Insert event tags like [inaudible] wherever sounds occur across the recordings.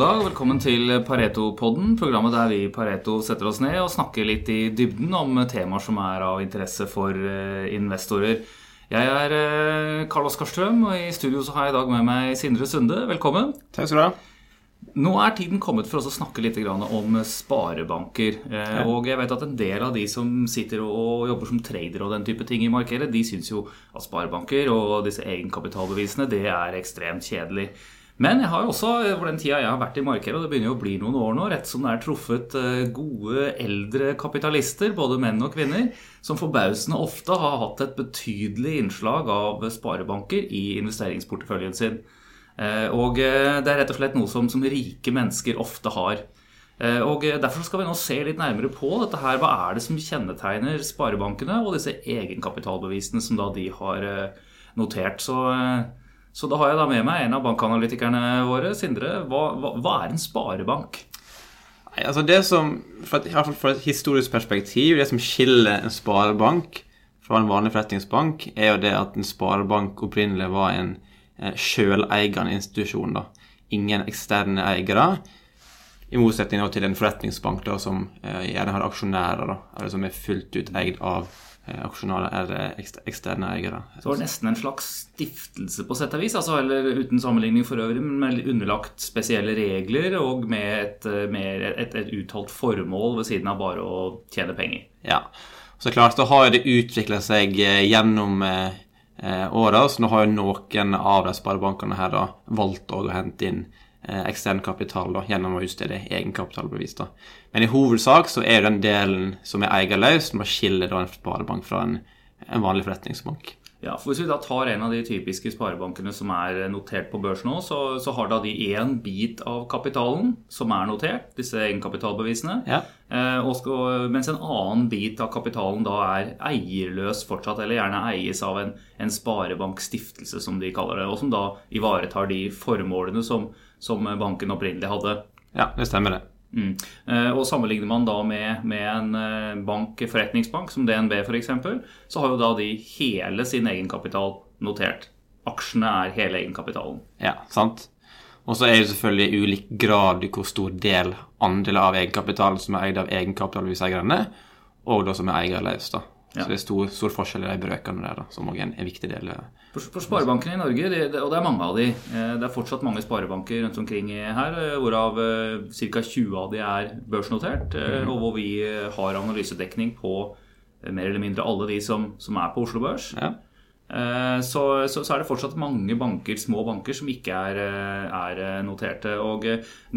God dag, velkommen til Pareto-podden, programmet der vi i Pareto setter oss ned og snakker litt i dybden om temaer som er av interesse for eh, investorer. Jeg er eh, Karl Oskar Strøm, og i studio så har jeg i dag med meg Sindre Sunde. Velkommen. Takk skal du ha. Nå er tiden kommet for oss å snakke litt om sparebanker. Eh, og jeg vet at en del av de som sitter og jobber som trader og den type ting i markedet, de syns jo at sparebanker og disse egenkapitalbevisene det er ekstremt kjedelig. Men jeg har jo også, for den tida jeg har vært i markedet, og det begynner jo å bli noen år nå, rett som det er truffet eh, gode eldre kapitalister, både menn og kvinner, som forbausende ofte har hatt et betydelig innslag av sparebanker i investeringsporteføljen sin. Eh, og eh, det er rett og slett noe som, som rike mennesker ofte har. Og Derfor skal vi nå se litt nærmere på dette her. Hva er det som kjennetegner sparebankene og disse egenkapitalbevisene som da de har notert. Så så da har jeg da med meg en av bankanalytikerne våre. Sindre, hva, hva, hva er en sparebank? Nei, altså det som, fra et, fra et historisk perspektiv, det som skiller en sparebank fra en vanlig forretningsbank, er jo det at en sparebank opprinnelig var en eh, sjøleigende institusjon. da. Ingen eksterne eiere. I motsetning til en forretningsbank da, som eh, gjerne har aksjonærer, da, eller som er fullt ut eid av aksjonærer er eksterne eiere. Så det var nesten en slags stiftelse på sett og vis, altså, eller uten sammenligning for øvrig, men underlagt spesielle regler og med et, eh, med et, et uttalt formål ved siden av bare å tjene penger. Ja, så klart så har det utvikla seg eh, gjennom eh, åra, så nå har jo noen av de sparebankene her da valgt å hente inn Eh, ekstern kapital da, gjennom å utstede egenkapitalbevis. da. Men i hovedsak så er den delen som er eierløs, som skiller da en sparebank fra en, en vanlig forretningsbank. Ja, for Hvis vi da tar en av de typiske sparebankene som er notert på børs nå, så, så har da de én bit av kapitalen som er notert, disse egenkapitalbevisene. Ja. Eh, skal, mens en annen bit av kapitalen da er eierløs fortsatt, eller gjerne eies av en, en sparebankstiftelse, som de kaller det. Og som da ivaretar de formålene som, som banken opprinnelig hadde. Ja, det stemmer det. Mm. Eh, og Sammenligner man da med, med, en eh, bank, forretningsbank som DNB f.eks., så har jo da de hele sin egenkapital notert. Aksjene er hele egenkapitalen. Ja, sant. Og så er det selvfølgelig i ulik grad hvor stor del andel av egenkapitalen som er eid av egenkapitalviseierne, og da som er eierløs. da. Ja. Så det er stor, stor forskjell i de brøkene der, da, som også er en, viktig del. For, for sparebankene i Norge, det, det, og det er mange av de, eh, det er fortsatt mange sparebanker rundt omkring her, eh, hvorav eh, ca. 20 av de er børsnotert, mm. og hvor vi har analysedekning på mer eller mindre alle de som, som er på Oslo Børs. Ja. Eh, så, så, så, er det fortsatt mange banker, små banker som ikke er, eh, er eh, noterte. Og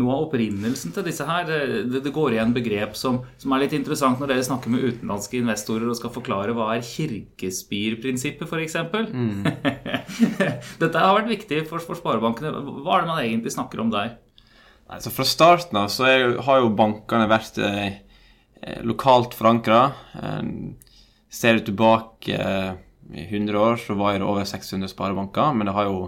noe av opprinnelsen til disse her, det, det går igjen begrep som, som, er litt interessant når dere snakker med utenlandske investorer og skal forklare hva er kirkespirprinsippet, f.eks. Mm. [laughs] Dette har vært viktig for, for, sparebankene. Hva er det man egentlig snakker om der? Altså Fra starten av så er, har jo bankene vært eh, lokalt forankra. Eh, ser du tilbake eh, i 100 år så var det over 600 sparebanker, men det har jo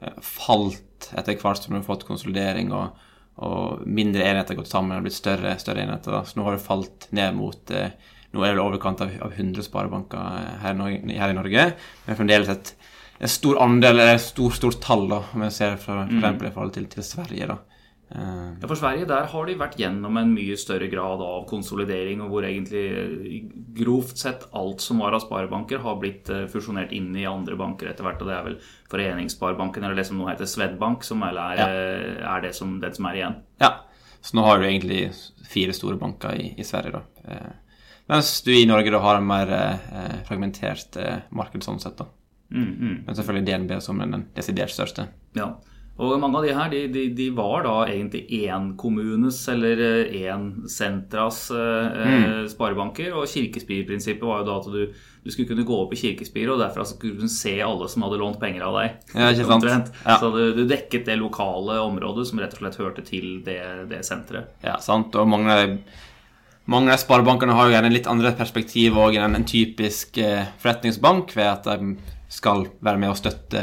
eh, falt etter hvert som vi har fått konsolidering og, og mindre enheter gått sammen og blitt større, større enheter. Så nå har det falt ned mot eh, Nå er det overkant av, av 100 sparebanker eh, her, her, i Norge, men fremdeles et, en stor andel, eller et stort, stort tall, da, om jeg ser fra, for mm. i forhold til, til Sverige. da. Eh, ja, For Sverige der har de vært gjennom en mye større grad av konsolidering, og hvor egentlig eh, grovt sett alt som var av sparebanker, har blitt eh, fusjonert inn i andre banker etter hvert. Og det er vel Foreningssparebanken, eller det som nå heter Svedbank, som er, ja. er det som, den som er igjen. Ja, så nå har du egentlig fire store banker i, i Sverige, da. Mens du i Norge da har en mer fragmentert marked sånn sett, da. Mm, mm. Men selvfølgelig DNB som den desidert største. Ja. Og mange av de her de, de, de var da egentlig énkommunes eller én sentras eh, mm. sparebanker. Og kirkespirprinsippet var jo da at du, du, skulle kunne gå opp i kirkespiret, og derfra skulle du se alle som hadde lånt penger av deg. Ja, ikke sant? Ja. Så du, du, dekket det lokale området som rett og slett hørte til det, det senteret. Ja, sant. Og mange mange av sparebankene har jo gjerne litt andre perspektiv òg enn en typisk eh, forretningsbank, ved at de skal være med og støtte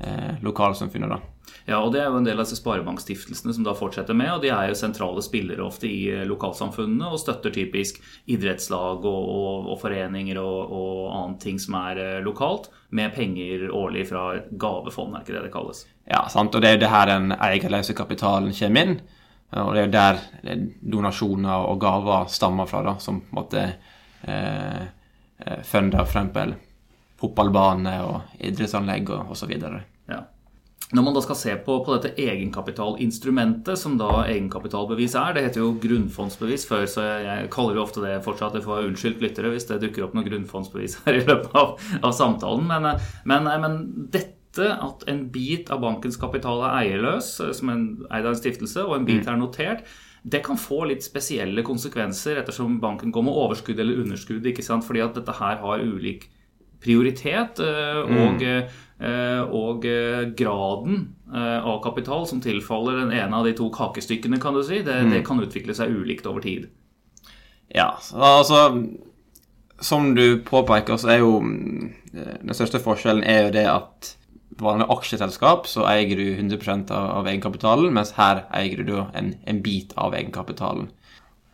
eh, lokalsamfunnet. da. Ja, og det er jo en del av disse sparebankstiftelsene som da fortsetter med, og de er jo sentrale spillere ofte i eh, lokalsamfunnene og støtter typisk idrettslag og, og, og foreninger og, og annet ting som er eh, lokalt, med penger årlig fra et gavefond, er ikke det det kalles? Ja, sant, og det er jo det her den eierløse kapitalen kommer inn. Og det er jo der donasjoner og gaver stammer fra, da, som på en måte eh, funder f.eks. fotballbane og idrettsanlegg og osv. Ja. Når man da skal se på, på, dette egenkapitalinstrumentet, som da egenkapitalbevis er Det heter jo grunnfondsbevis før, så jeg, jeg kaller jo ofte det fortsatt. Det får unnskyldt lyttere hvis det dukker opp noen grunnfondsbevis her i løpet av, av samtalen. Men, men, men, dette at en bit av bankens kapital er eierløs, som en eid av en stiftelse, og en bit mm. er notert, det kan få litt spesielle konsekvenser ettersom banken går med overskudd eller underskudd. ikke sant? Fordi at dette her har ulik prioritet. Eh, og mm Eh, og eh, graden av kapital som tilfaller den ene av de to kakestykkene, kan du si, det, mm. det kan utvikle seg ulikt over tid. Ja, altså Som du påpeker, så er jo den største forskjellen er jo det at vanlig aksjeselskap så eier du 100% av egenkapitalen, mens her eier du en, en bit av egenkapitalen.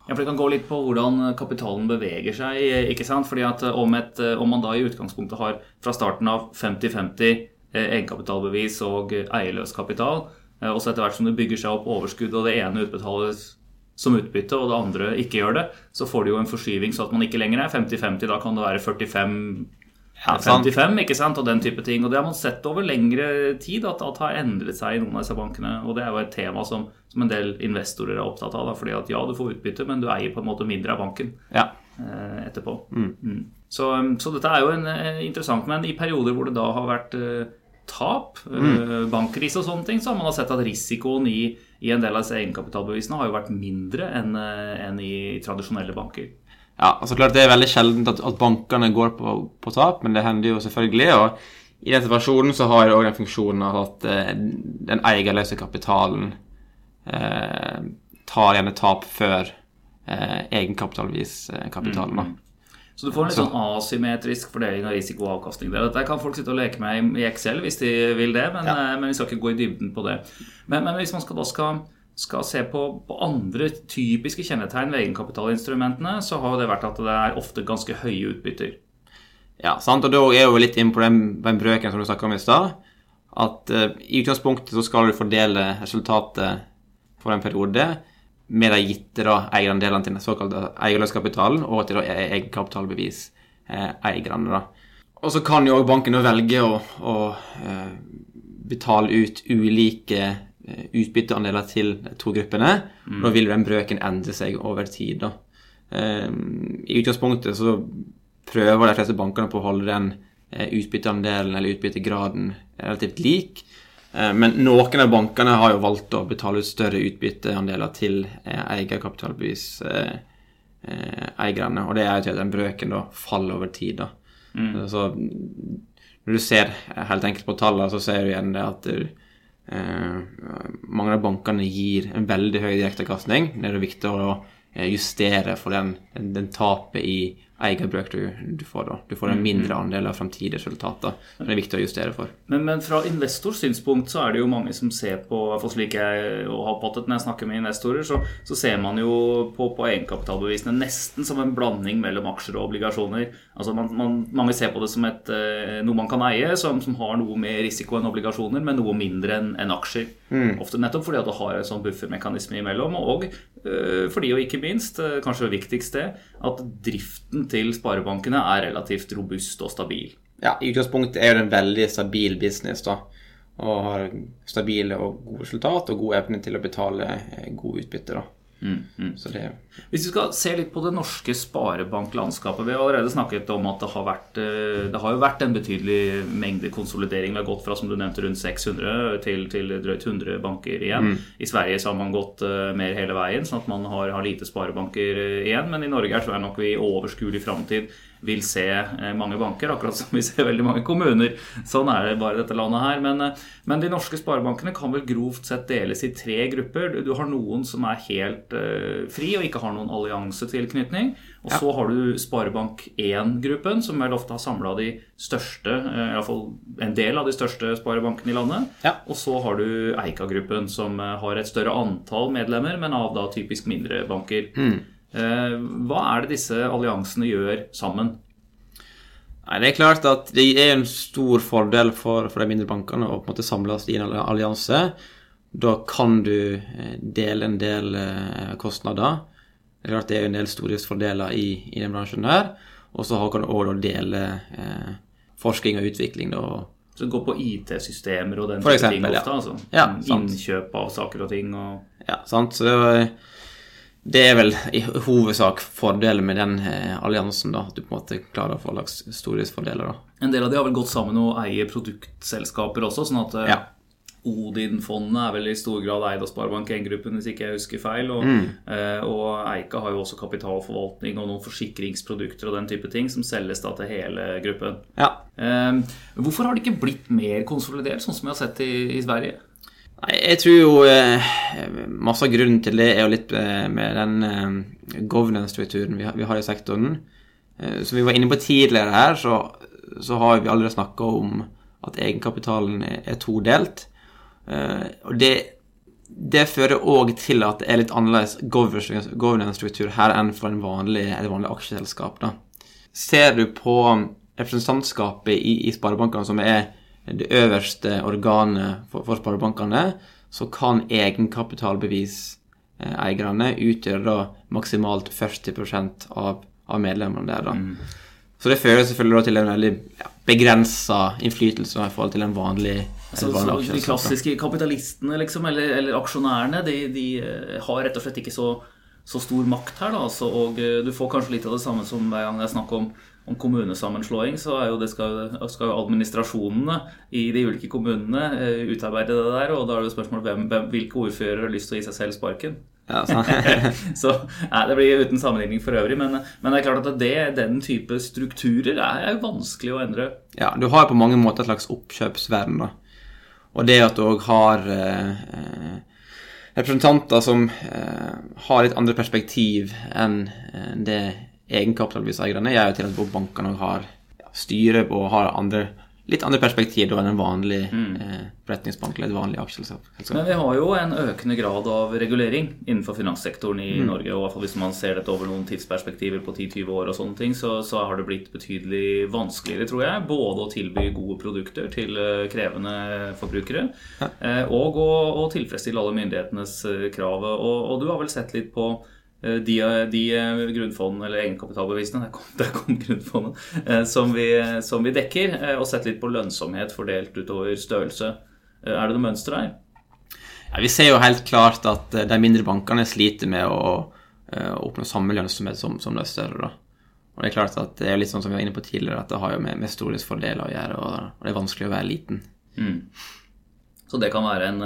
Ja, for Det kan gå litt på hvordan kapitalen beveger seg. ikke sant? Fordi at om, et, om man da i utgangspunktet har fra starten av 50-50 eh, egenkapitalbevis og eierløs kapital, eh, og så etter hvert som det bygger seg opp overskudd, og det ene utbetales som utbytte, og det andre ikke gjør det, så får du jo en forskyving så at man ikke lenger er 50-50. Da kan det være 45 ja, 55 ikke sant, og den type ting. Og det har man sett over lengre tid at, det har endret seg i noen av disse bankene. Og det er jo et tema som, som en del investorer er opptatt av. Da, fordi at ja, du får utbytte, men du eier på en måte mindre av banken ja. eh, etterpå. Mm. Mm. Så, så, dette er jo en, eh, interessant. Men i perioder hvor det da har vært eh, tap, mm. eh, bankkrise og sånne ting, så har man sett at risikoen i, i en del av disse egenkapitalbevisene har jo vært mindre enn, eh, enn i tradisjonelle banker. Ja, altså klart Det er veldig sjeldent at, at bankene går på, på, tap, men det hender jo selvfølgelig. og I den situasjonen så har jeg òg den funksjonen at eh, den eierløse kapitalen eh, tar gjerne tap før eh, egenkapitalvis eh, kapitalen. Mm. Så du får en litt sånn asymmetrisk fordeling av risiko og avkastning. Dette kan folk sitte og leke med i Excel hvis de vil det, men, ja. Eh, men vi skal ikke gå i dybden på det. Men, men hvis man skal, da skal skal se på, på, andre typiske kjennetegn ved egenkapitalinstrumentene, så har det vært at det er ofte ganske høye utbytter. Ja, sant, og da er jo litt inn på den, den brøken som du snakka om i stad. At uh, i utgangspunktet så skal du fordele resultatet for en periode med de gitte da, eierandelene til den såkalte eierløskapitalen og til egenkapitalbevis-eierne. Eh, og så kan jo banken velge å, å uh, betale ut ulike Eh, utbytteandeler til to gruppene. Mm. Da vil den brøken endre seg over tid. Da. Um, I utgangspunktet så prøver de fleste bankene på å holde den uh, utbytteandelen eller utbyttegraden relativt lik. Uh, men noen av bankene har jo valgt å betale ut større utbytteandeler til eierkapitalbevis-eierne. Og det er jo til at den brøken da faller over tid. da. Mm. Så når du ser helt enkelt på tallene, så ser du igjen det at du, Eh, mange av bankene gir en veldig høy direkteavkastning. Det er viktig å eh, justere for den, den tapet i eierbrøk du, du, får. da. Du får en mm, mindre mm. andel av framtidige resultater. Det er viktig å justere for. Men, men, fra investors synspunkt så er det jo mange som ser på for slik jeg har oppfattet når jeg snakker med investorer, så, så ser man jo på, på egenkapitalbevisene nesten som en blanding mellom aksjer og obligasjoner. Altså man, man, Mange ser på det som et, eh, noe man kan eie, som, som, har noe mer risiko enn obligasjoner, men noe mindre enn en aksjer. Mm. Ofte nettopp fordi at det har en sånn buffermekanisme imellom, og øh, fordi, og ikke minst, øh, kanskje viktigst det, at driften til sparebankene er relativt robust og stabil. Ja, i utgangspunktet er det en veldig stabil business, da. Og har stabile og gode resultat og god evne til å betale gode god utbytte, da. Mm, mm. Det, Hvis vi skal se litt på det norske sparebanklandskapet Vi har allerede snakket om at det har vært eh, Det har jo vært en betydelig mengde konsolidering. Vi har gått fra som du nevnte rundt 600 til, til drøyt 100 banker igjen. Mm. I Sverige så har man gått uh, mer hele veien, sånn at man har, har lite sparebanker uh, igjen. Men i Norge er tror jeg nok vi i overskuelig framtid vil se eh, mange banker, akkurat som vi ser veldig mange kommuner. Sånn er det bare i dette landet her. Men, eh, men, de norske sparebankene kan vel grovt sett deles i tre grupper. Du har noen som er helt uh, fri og ikke har noen alliansetilknytning. Og ja. så har du Sparebank 1-gruppen, som vel ofte har samla de største, uh, iallfall en del av de største sparebankene i landet. Ja. Og så har du Eika-gruppen, som har et større antall medlemmer, men av da typisk mindre banker. Mm. Eh, hva er det disse alliansene gjør sammen? Nei, Det er klart at det er en stor fordel for, for de mindre bankene å på en måte samles i en allianse. Da kan du eh, dele en del eh, kostnader. Det er klart det er en del stordriftsfordeler i, i den bransjen her. Og så kan du òg dele eh, forskning og utvikling. da, så det går på IT-systemer og den type ting ofte? Ja. altså? Ja, Innkjøp av saker og ting? Og... Ja, sant. Så det var det er vel i hovedsak fordelen med den eh, alliansen, da, at du på en måte klarer å få lagt stordriftsfordeler. da. En del av de har vel gått sammen og eier produktselskaper også, sånn at eh, ja. Odin-fondet er vel i stor grad eid av Sparebank 1-gruppen, hvis ikke jeg husker feil. Og, mm. eh, og, Eika har jo også kapitalforvaltning og noen forsikringsprodukter og den type ting som selges da til hele gruppen. Ja. Hvorfor har det ikke blitt mer konsolidert, sånn som vi har sett i, i Sverige? Jeg tror jo eh, masse av grunnen til det er jo litt eh, med den eh, governance-strukturen vi, har i sektoren. Eh, som vi var inne på tidligere her, så, så har vi allerede snakka om at egenkapitalen er, er todelt. Og det, det fører òg til at det er litt annerledes governance-struktur her enn for en vanlig, et vanlig aksjeselskap. Da. Ser du på representantskapet i, i sparebankene, som er det øverste organet for, for sparebankene, så kan egenkapitalbeviseierne utgjøre da maksimalt 40% av, av medlemmene der. da. Mm. Så det fører selvfølgelig til en veldig ja, begrensa innflytelse i forhold til en vanlig, så, så De klassiske kapitalistene liksom, eller, eller aksjonærene de, de, eh, har rett og slett ikke så, så stor makt her. Da, altså, og eh, du får kanskje litt av det samme som hver gang det er snakk om om kommunesammenslåing, så er jo det skal, skal jo administrasjonene i de ulike kommunene uh, utarbeide det der. Og da er det spørsmål hvem, hvem, hvilke ordførere har lyst til å gi seg selv sparken. Ja, [laughs] så nei, Det blir uten sammenligning for øvrig, men, men, det er klart at det, den type strukturer er, er vanskelig å endre. Ja, du har på mange måter et slags oppkjøpsvern. da. Og det at du òg har eh, representanter som eh, har litt andre perspektiv enn det egenkapitalbeviseierne gjør jo til at bankene har styre og har andre, litt andre perspektiv enn en vanlig mm. eh, forretningsbank eller et vanlig aksjeselskap. Men vi har jo en økende grad av regulering innenfor finanssektoren i mm. Norge. og Hvis man ser dette over noen tidsperspektiver på 10-20 år, og sånne ting, så, så, har det blitt betydelig vanskeligere, tror jeg, både å tilby gode produkter til uh, krevende forbrukere, ja. uh, og å, å, tilfredsstille alle myndighetenes uh, krav. Og, og du har vel sett litt på Eh, de, de eh, grunnfondene, eller egenkapitalbevisene, [laughs] der kom, der kom grunnfondet, eh, som vi, som vi, dekker, og sett litt på lønnsomhet fordelt utover størrelse. Er det noe mønster der? Ja, vi ser jo helt klart at de mindre bankene sliter med å oppnå samme lønnsomhet som, som de større. Da. Og Det er klart at det er litt sånn som vi var inne på tidligere, at det har jo med, med stordriftsfordeler å gjøre, og det er vanskelig å være liten. Mm. Så det kan være en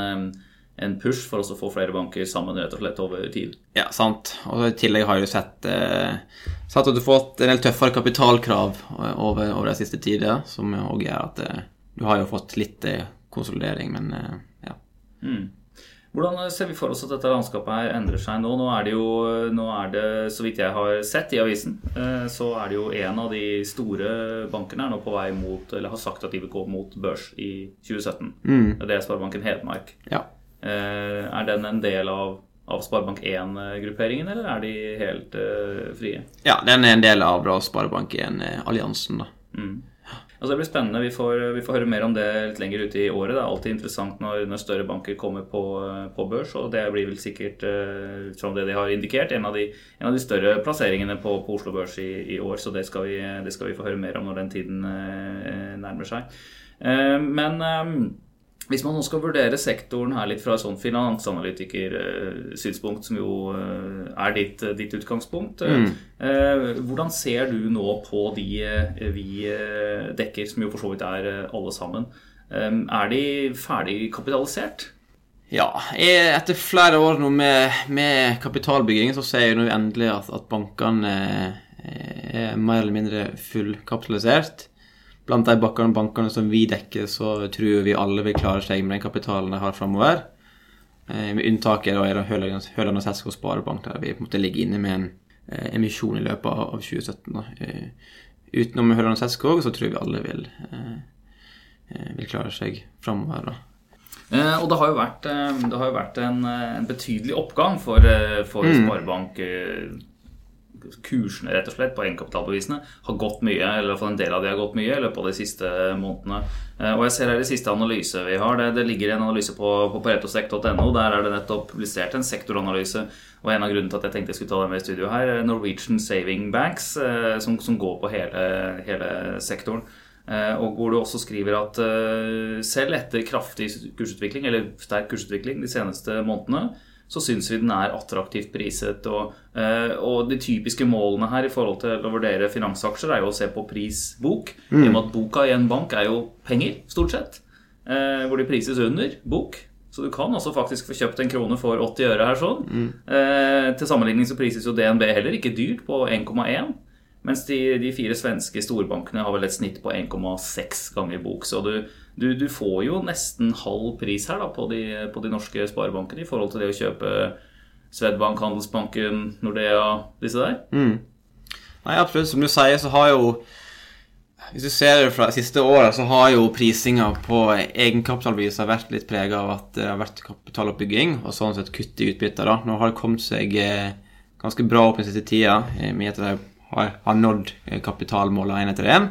en push for oss å få flere banker sammen rett og slett over tid. Ja, sant. Og i tillegg har jo sett, eh, sett at du har fått en del tøffere kapitalkrav over, over de siste tider, som òg gjør at eh, du har jo fått litt eh, konsolidering, men eh, ja. Mm. Hvordan ser vi for oss at dette landskapet her endrer seg nå? Nå er det jo, nå er det, så vidt jeg har sett i avisen, eh, så er det jo en av de store bankene er nå på vei mot, eller har sagt at de vil gå mot børs i 2017. Mm. Det er Sparebanken Hedmark. Ja. Eh, er den en del av, av Sparebank 1-grupperingen, eller er de helt uh, frie? Ja, den er en del av Sparebank 1-alliansen, da. Mm. Altså, det blir spennende. Vi får, vi får, høre mer om det litt lenger ute i året. Det er alltid interessant når, når større banker kommer på, på, børs, og det blir vel sikkert, uh, ut fra det de har indikert, en av de, en av de større plasseringene på, på, Oslo Børs i, i, år. Så det skal, vi, det skal, vi, få høre mer om når den tiden uh, nærmer seg. Uh, men hvis man nå skal vurdere sektoren her litt fra et sånn finansanalytikersynspunkt, som jo eh, er ditt, eh, ditt utgangspunkt, mm. Eh, hvordan ser du nå på de vi dekker, som jo for så vidt er alle sammen? Er de ferdig kapitalisert? Ja, etter flere år nå med, med kapitalbygging, så ser jeg nå endelig at, at bankene er mer eller mindre fullkapitalisert. Blant de bankene, som vi dekker, så tror vi alle vil klare seg med den kapitalen de har framover. Eh, med unntaket da er det Høland og Setsko Sparebank, der vi på en måte ligger inne med en eh, emisjon i løpet av 2017. Da. Eh, utenom Høland og Setskog så tror vi alle vil, vil klare seg framover. Og det har jo vært, det har jo vært en, en, betydelig oppgang for, for mm. sparebank kursene rett og slett på egenkapitalbevisene har gått mye, eller i hvert fall en del av de har gått mye i løpet av de siste månedene. Eh, og jeg ser her i siste analyse vi har, det, det ligger en analyse på, på paretosek.no. Der er det nettopp publisert en sektoranalyse. Og en av grunnene til at jeg tenkte jeg skulle ta det med i studio her, Norwegian Saving Banks, eh, som, som går på hele, hele sektoren. Eh, og hvor du også skriver at selv etter kraftig kursutvikling, eller sterk kursutvikling de seneste månedene, så syns vi den er attraktivt priset. Og, eh, og, de typiske målene her i forhold til å vurdere finansaksjer er jo å se på prisbok. Mm. I og med at boka i en bank er jo penger, stort sett. Eh, hvor de prises under bok. Så du kan også faktisk få kjøpt en krone for 80 øre her sånn. Mm. Eh, til sammenligning så prises jo DNB heller ikke dyrt, på 1,1. Mens de, de, fire svenske storbankene har vel et snitt på 1,6 ganger bok. Så du, du, du, får jo nesten halv pris her da, på, de, på de norske sparebankene i forhold til det å kjøpe Swedbank, Handelsbanken, Nordea, disse der. Mm. Nei, absolutt. Som du sier, så har jo Hvis du ser det fra de siste året, så har jo prisinga på egenkapitalbeviser vært litt prega av at det har vært kapitaloppbygging og sånn sett kutt i utbytter. da. Nå har det kommet seg eh, ganske bra opp den siste tida, eh, med at det har, har nådd eh, kapitalmålet én etter én.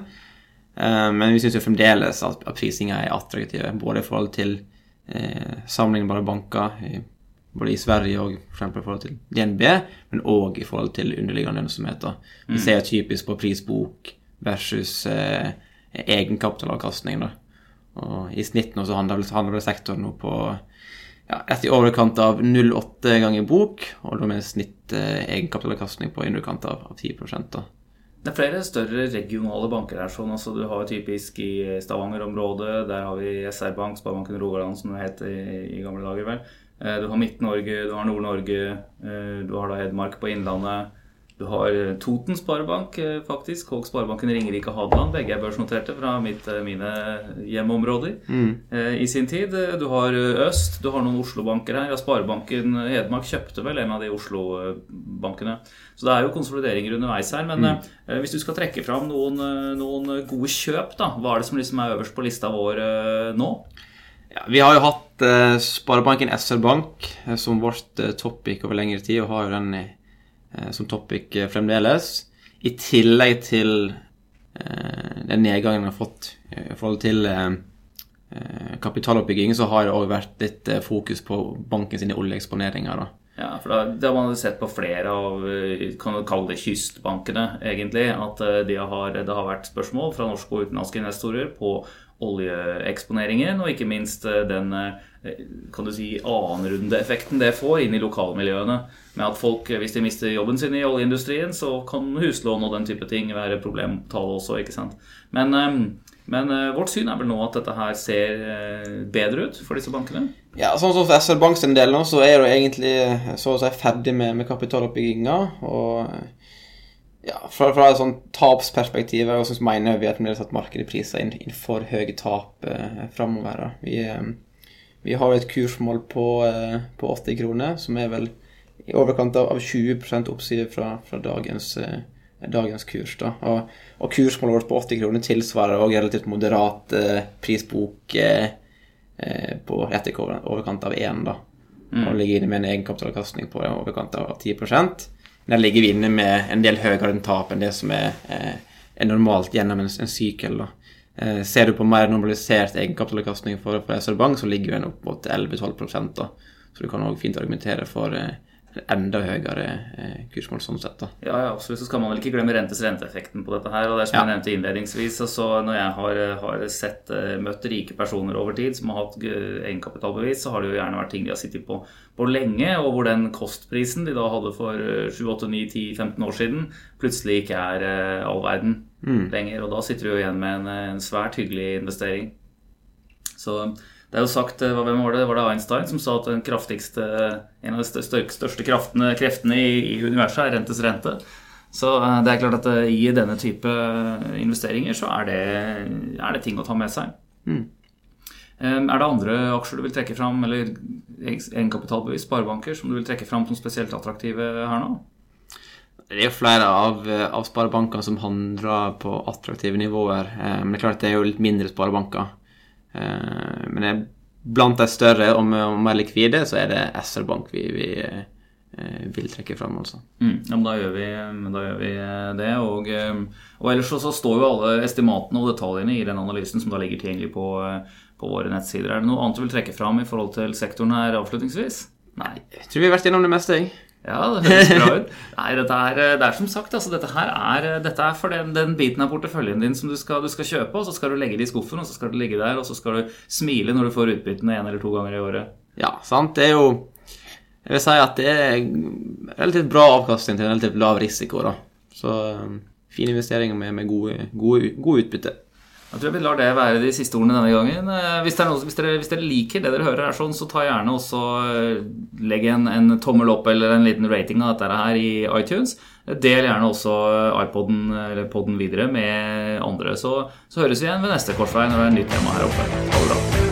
Eh, men vi syns jo fremdeles at, prisinga er attraktive, både i forhold til eh, sammenlignbare banker, både i Sverige og for i forhold til DNB, men òg i forhold til underliggende lønnsomheter. Vi mm. ser typisk på prisbok versus eh, egenkapitalavkastning. Og I snitt nå så handler, handler sektoren nå på ja, et i overkant av 0,8 ganger bok, og da med snitt eh, egenkapitalavkastning på underkant av, av 10 da. Det er flere større regionale banker her. sånn, altså Du har typisk i Stavanger-området. Der har vi SR-Bank, Sparebanken Rogaland, som det het i, i, gamle dager. vel. Eh, du har Midt-Norge, du har Nord-Norge, eh, du har da Hedmark på Innlandet. Du har eh, Toten Sparebank, eh, faktisk. Og Sparebanken Ringerike Hadeland. Begge er børsnoterte fra mitt, eh, mine hjemmeområder mm. i sin tid. Du har Øst, du har noen Oslo-banker her. Ja, Sparebanken Hedmark kjøpte vel en av de Oslo-bankene. Så det er jo konsolideringer underveis her. Men mm. hvis du skal trekke fram noen, noen, gode kjøp, da, hva er det som liksom er øverst på lista vår nå? Ja, vi har jo hatt Sparebanken SR Bank som vårt topic over lengre tid, og har jo den i som topic eh, fremdeles. I tillegg til eh, den nedgangen vi har fått i forhold til kapitaloppbygging, så har det òg vært litt fokus på bankens oljeeksponeringer. Ja, for da, Det har man sett på flere av kan du kalle det kystbankene, egentlig. At de har, det har vært spørsmål fra norske og utenlandske investorer på oljeeksponeringen, og ikke minst den kan du si, annenrundeeffekten det får inn i lokalmiljøene. Med at folk, hvis de mister jobben sin i oljeindustrien, så kan huslån og den type ting være problemtale også. ikke sant? Men, men eh, vårt syn er vel nå at dette her ser eh, bedre ut for disse bankene? Ja, sånn som for SR Bank sin del nå, så er det egentlig så å si ferdig med, med kapitaloppbygginga. Og ja, fra, fra et sånn tapsperspektiv så mener vi at vi har satt markedet priser inn, inn for høye tap eh, framover. Vi, eh, vi har et kursmål på, eh, på 80 kroner, som er vel i overkant av 20 oppside fra, fra dagens, eh, dagens, kurs. Da. Og, og, kursmålet vårt på 80 kroner tilsvarer også relativt moderat eh, prisbok eh, eh på rett i overkant av 1. Da. Mm. Og ligger inne med en egenkapitalavkastning på overkant av 10 Der ligger vi inne med en del høyere enn tap enn det som er, eh, er normalt gjennom en, en sykkel. da. Eh, ser du på mer normalisert egenkapitalavkastning for, for SR Bank, så ligger den opp mot 11-12 da. Så du kan òg fint argumentere for eh, enda høyere eh, kursmål sånn sett. da. Ja, ja, absolutt. Så skal man vel ikke glemme rentes renteeffekten på dette her. og det er som ja. jeg nevnte innledningsvis, altså Når jeg har, har sett, møtt rike personer over tid som har hatt egenkapitalbevis, så har det jo gjerne vært ting de har sittet på, på lenge, og hvor den kostprisen de da hadde for 7-8-9-10-15 år siden, plutselig ikke er all verden mm. lenger. Og da sitter du jo igjen med en, en, svært hyggelig investering. Så det er jo sagt, eh, hvem var det? Var det Einstein som sa at den kraftigste, en av de største kraftene, kreftene i, universet er rentes rente? Så eh, det er klart at i denne type investeringer så er det, er det ting å ta med seg. Mm. Er det andre aksjer du vil trekke fram, eller egenkapitalbevis, sparebanker, som du vil trekke fram som spesielt attraktive her nå? Det er jo flere av, av sparebankene som handler på attraktive nivåer. Men det er klart at det er jo litt mindre sparebanker. Men det er blant de større og mer likvide, så er det SR Bank vi, vi eh, vil trekke fram, altså. Mm, ja, men da gjør vi, da gjør vi eh, det. Og, eh, og ellers så, så, står jo alle estimatene og detaljene i den analysen som da ligger tilgjengelig på, på, våre nettsider. Er det noe annet du vil trekke fram i forhold til sektoren her avslutningsvis? Nei. Jeg tror vi har vært gjennom det meste, jeg. Ja, det høres bra ut. [laughs] Nei, er, det er som sagt, altså, dette her er, dette er for den, den, biten av porteføljen din som du skal, du skal, kjøpe, og så skal du legge det i skuffen, og så skal du ligge der, og så skal du smile når du får utbyttene én eller to ganger i året. Ja, sant. Det er jo Jeg vil si at det er relativt bra avkastning til en relativt lav risiko, da. Så um, fine investeringer med, med gode, gode, gode utbytte. Jeg tror vi lar det være de siste ordene denne gangen. Eh, hvis, noe, hvis, dere, hvis dere, liker det dere hører, er sånn, så ta gjerne også eh, legg en, en, tommel opp eller en liten rating av dette her i iTunes. Del gjerne også iPoden eller poden videre med andre. Så, så høres vi igjen ved neste korsvei når det er nytt tema her oppe. Ha det bra.